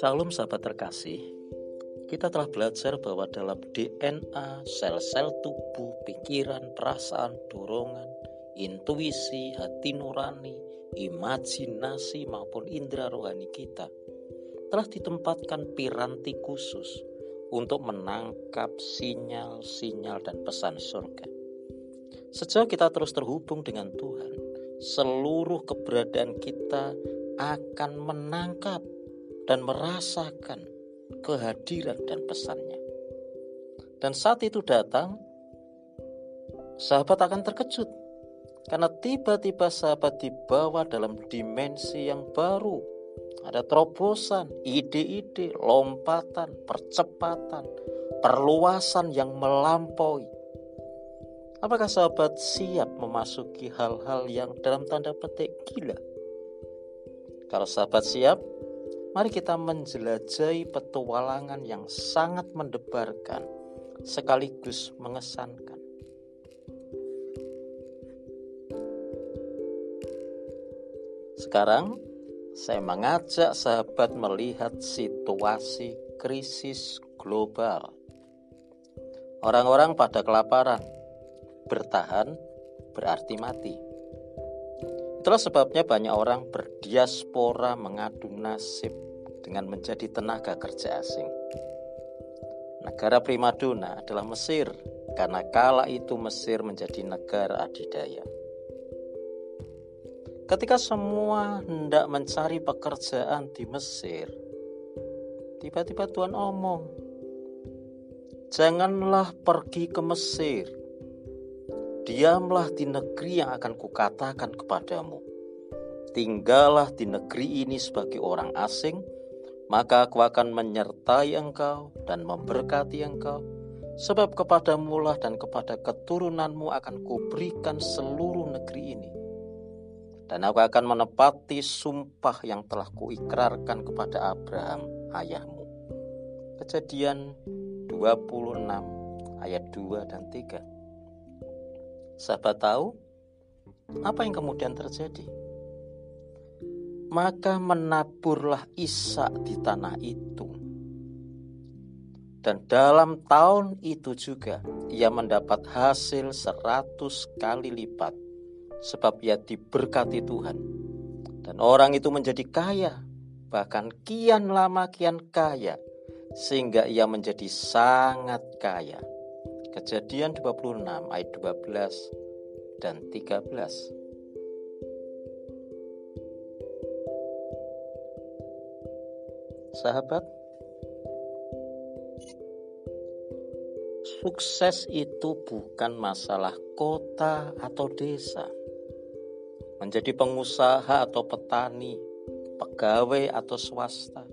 Salam sahabat terkasih, kita telah belajar bahwa dalam DNA sel-sel tubuh, pikiran, perasaan, dorongan, intuisi, hati nurani, imajinasi maupun indera rohani kita telah ditempatkan piranti khusus untuk menangkap sinyal-sinyal dan pesan surga. Sejak kita terus terhubung dengan Tuhan, seluruh keberadaan kita akan menangkap dan merasakan kehadiran dan pesannya. Dan saat itu datang, sahabat akan terkejut karena tiba-tiba sahabat dibawa dalam dimensi yang baru. Ada terobosan, ide-ide, lompatan, percepatan, perluasan yang melampaui. Apakah sahabat siap memasuki hal-hal yang dalam tanda petik gila? Kalau sahabat siap, Mari kita menjelajahi petualangan yang sangat mendebarkan sekaligus mengesankan. Sekarang saya mengajak sahabat melihat situasi krisis global. Orang-orang pada kelaparan, bertahan berarti mati. Itulah sebabnya banyak orang berdiaspora mengadu nasib dengan menjadi tenaga kerja asing. Negara primadona adalah Mesir, karena kala itu Mesir menjadi negara adidaya. Ketika semua hendak mencari pekerjaan di Mesir, tiba-tiba Tuhan omong, "Janganlah pergi ke Mesir, Diamlah di negeri yang akan kukatakan kepadamu. Tinggallah di negeri ini sebagai orang asing, maka aku akan menyertai engkau dan memberkati engkau, sebab kepadamu lah dan kepada keturunanmu akan kuberikan seluruh negeri ini. Dan aku akan menepati sumpah yang telah kuikrarkan kepada Abraham, ayahmu. Kejadian 26 ayat 2 dan 3. Sahabat tahu apa yang kemudian terjadi? Maka menaburlah Ishak di tanah itu. Dan dalam tahun itu juga ia mendapat hasil seratus kali lipat sebab ia diberkati Tuhan. Dan orang itu menjadi kaya, bahkan kian lama kian kaya, sehingga ia menjadi sangat kaya. Kejadian 26 ayat 12 dan 13. Sahabat, sukses itu bukan masalah kota atau desa. Menjadi pengusaha atau petani, pegawai atau swasta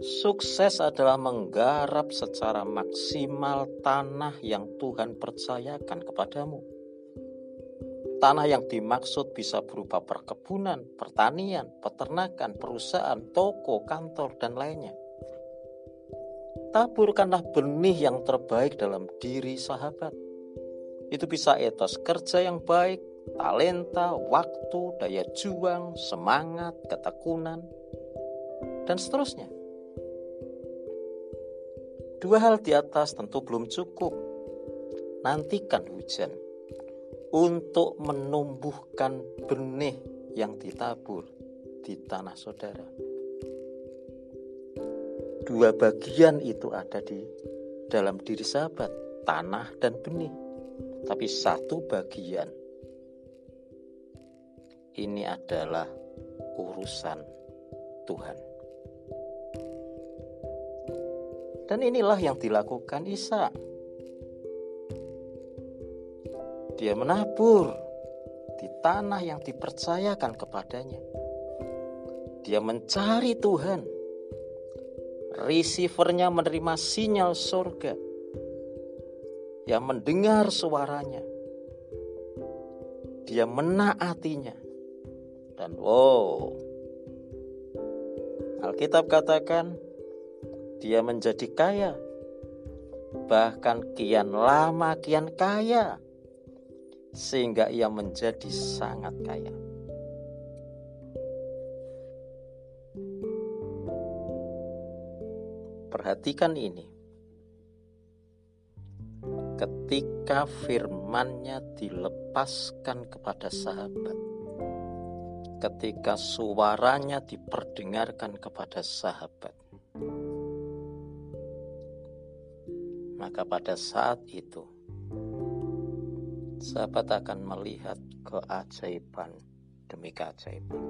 Sukses adalah menggarap secara maksimal tanah yang Tuhan percayakan kepadamu. Tanah yang dimaksud bisa berupa perkebunan, pertanian, peternakan, perusahaan, toko, kantor, dan lainnya. Taburkanlah benih yang terbaik dalam diri sahabat. Itu bisa etos kerja yang baik, talenta, waktu, daya juang, semangat, ketekunan, dan seterusnya. Dua hal di atas tentu belum cukup. Nantikan hujan untuk menumbuhkan benih yang ditabur di tanah saudara. Dua bagian itu ada di dalam diri sahabat, tanah dan benih. Tapi satu bagian ini adalah urusan Tuhan. Dan inilah yang dilakukan Isa. Dia menabur di tanah yang dipercayakan kepadanya. Dia mencari Tuhan. Receivernya menerima sinyal surga. Yang mendengar suaranya. Dia menaatinya. Dan wow, Alkitab katakan dia menjadi kaya. Bahkan kian lama kian kaya. sehingga ia menjadi sangat kaya. Perhatikan ini. Ketika firmannya dilepaskan kepada sahabat, ketika suaranya diperdengarkan kepada sahabat, maka pada saat itu sahabat akan melihat keajaiban demi keajaiban.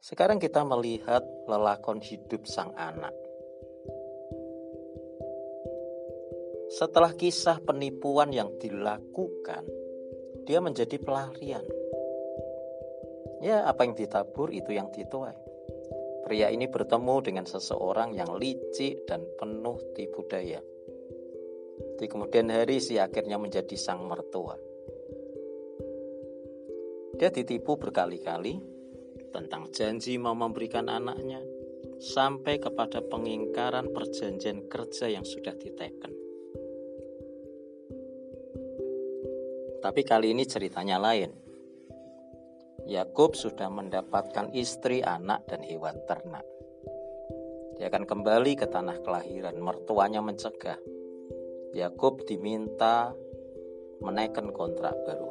Sekarang kita melihat lelakon hidup sang anak. Setelah kisah penipuan yang dilakukan, dia menjadi pelarian. Ya, apa yang ditabur itu yang dituai. Pria ini bertemu dengan seseorang yang licik dan penuh tipu daya. Di kemudian hari si akhirnya menjadi sang mertua. Dia ditipu berkali-kali, tentang janji mau memberikan anaknya sampai kepada pengingkaran perjanjian kerja yang sudah diteken. Tapi kali ini ceritanya lain. Yakub sudah mendapatkan istri, anak, dan hewan ternak. Dia akan kembali ke tanah kelahiran. Mertuanya mencegah. Yakub diminta menaikkan kontrak baru.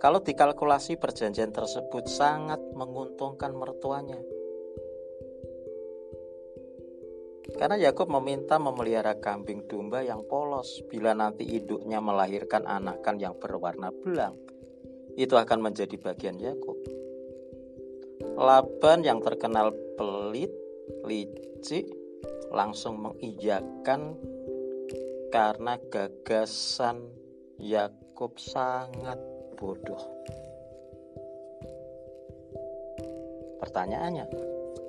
Kalau dikalkulasi perjanjian tersebut sangat menguntungkan mertuanya. Karena Yakub meminta memelihara kambing domba yang polos bila nanti induknya melahirkan anakan yang berwarna belang. Itu akan menjadi bagian Yakub. Laban yang terkenal pelit, licik, langsung mengiyakan karena gagasan Yakub sangat bodoh. Pertanyaannya,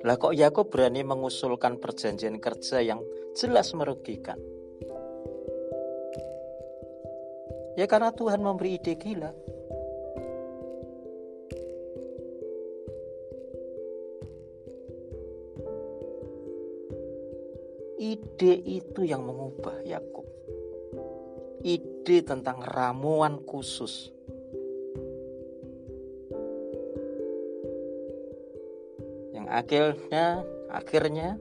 lah kok Yakub berani mengusulkan perjanjian kerja yang jelas merugikan? Ya karena Tuhan memberi ide gila. Ide itu yang mengubah Yakub. Ide tentang ramuan khusus akhirnya akhirnya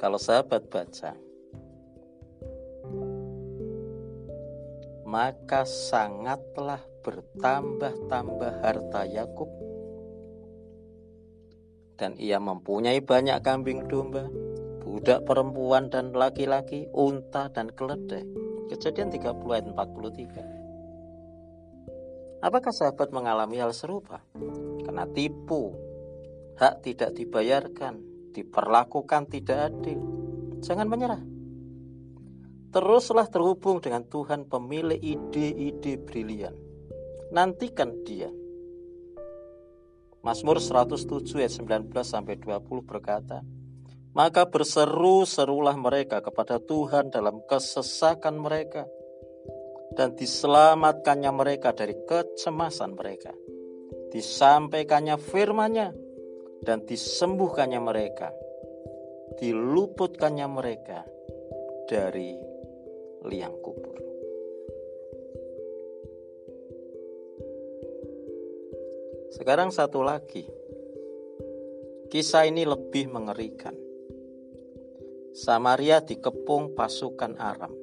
kalau sahabat baca maka sangatlah bertambah-tambah harta Yakub dan ia mempunyai banyak kambing domba, budak perempuan dan laki-laki, unta dan keledai. Kejadian 30 ayat 43. Apakah sahabat mengalami hal serupa? kena tipu, hak tidak dibayarkan, diperlakukan tidak adil. Jangan menyerah. Teruslah terhubung dengan Tuhan pemilik ide-ide brilian. Nantikan dia. Mazmur 107 ayat 19 sampai 20 berkata, maka berseru-serulah mereka kepada Tuhan dalam kesesakan mereka dan diselamatkannya mereka dari kecemasan mereka disampaikannya firman-Nya dan disembuhkannya mereka, diluputkannya mereka dari liang kubur. Sekarang satu lagi. Kisah ini lebih mengerikan. Samaria dikepung pasukan Aram.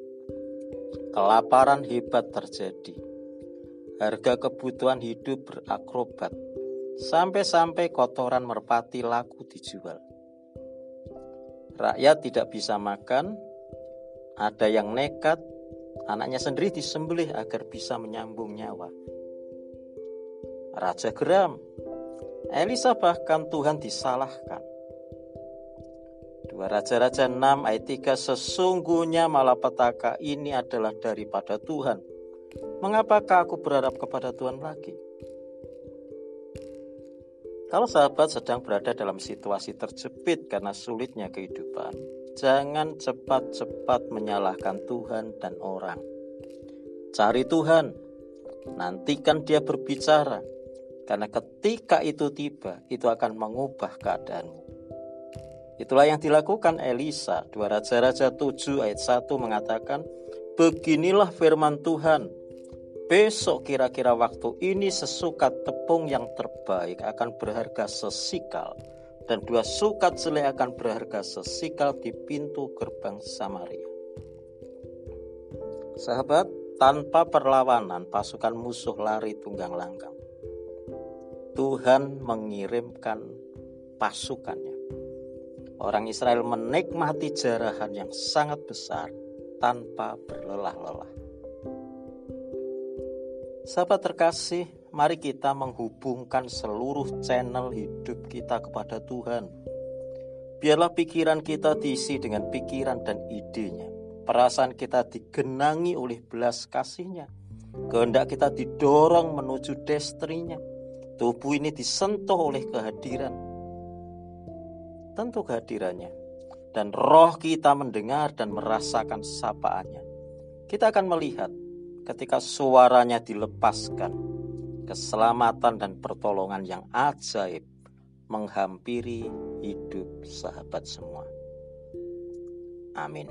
Kelaparan hebat terjadi harga kebutuhan hidup berakrobat, sampai-sampai kotoran merpati laku dijual. Rakyat tidak bisa makan, ada yang nekat, anaknya sendiri disembelih agar bisa menyambung nyawa. Raja geram, Elisa bahkan Tuhan disalahkan. Dua Raja-Raja 6 ayat 3 Sesungguhnya malapetaka ini adalah daripada Tuhan Mengapakah aku berharap kepada Tuhan lagi? Kalau sahabat sedang berada dalam situasi terjepit karena sulitnya kehidupan, jangan cepat-cepat menyalahkan Tuhan dan orang. Cari Tuhan, nantikan Dia berbicara, Karena ketika itu tiba, itu akan mengubah keadaanmu. Itulah yang dilakukan Elisa. Dua Raja-Raja 7 ayat 1 mengatakan, Beginilah firman Tuhan, besok kira-kira waktu ini sesukat tepung yang terbaik akan berharga sesikal dan dua sukat jelek akan berharga sesikal di pintu gerbang Samaria. Sahabat, tanpa perlawanan pasukan musuh lari tunggang langgang. Tuhan mengirimkan pasukannya. Orang Israel menikmati jarahan yang sangat besar tanpa berlelah-lelah. Sahabat terkasih, mari kita menghubungkan seluruh channel hidup kita kepada Tuhan. Biarlah pikiran kita diisi dengan pikiran dan idenya. Perasaan kita digenangi oleh belas kasihnya. Kehendak kita didorong menuju destrinya. Tubuh ini disentuh oleh kehadiran. Tentu kehadirannya dan roh kita mendengar dan merasakan sapaannya. Kita akan melihat ketika suaranya dilepaskan, keselamatan dan pertolongan yang ajaib menghampiri hidup sahabat semua. Amin.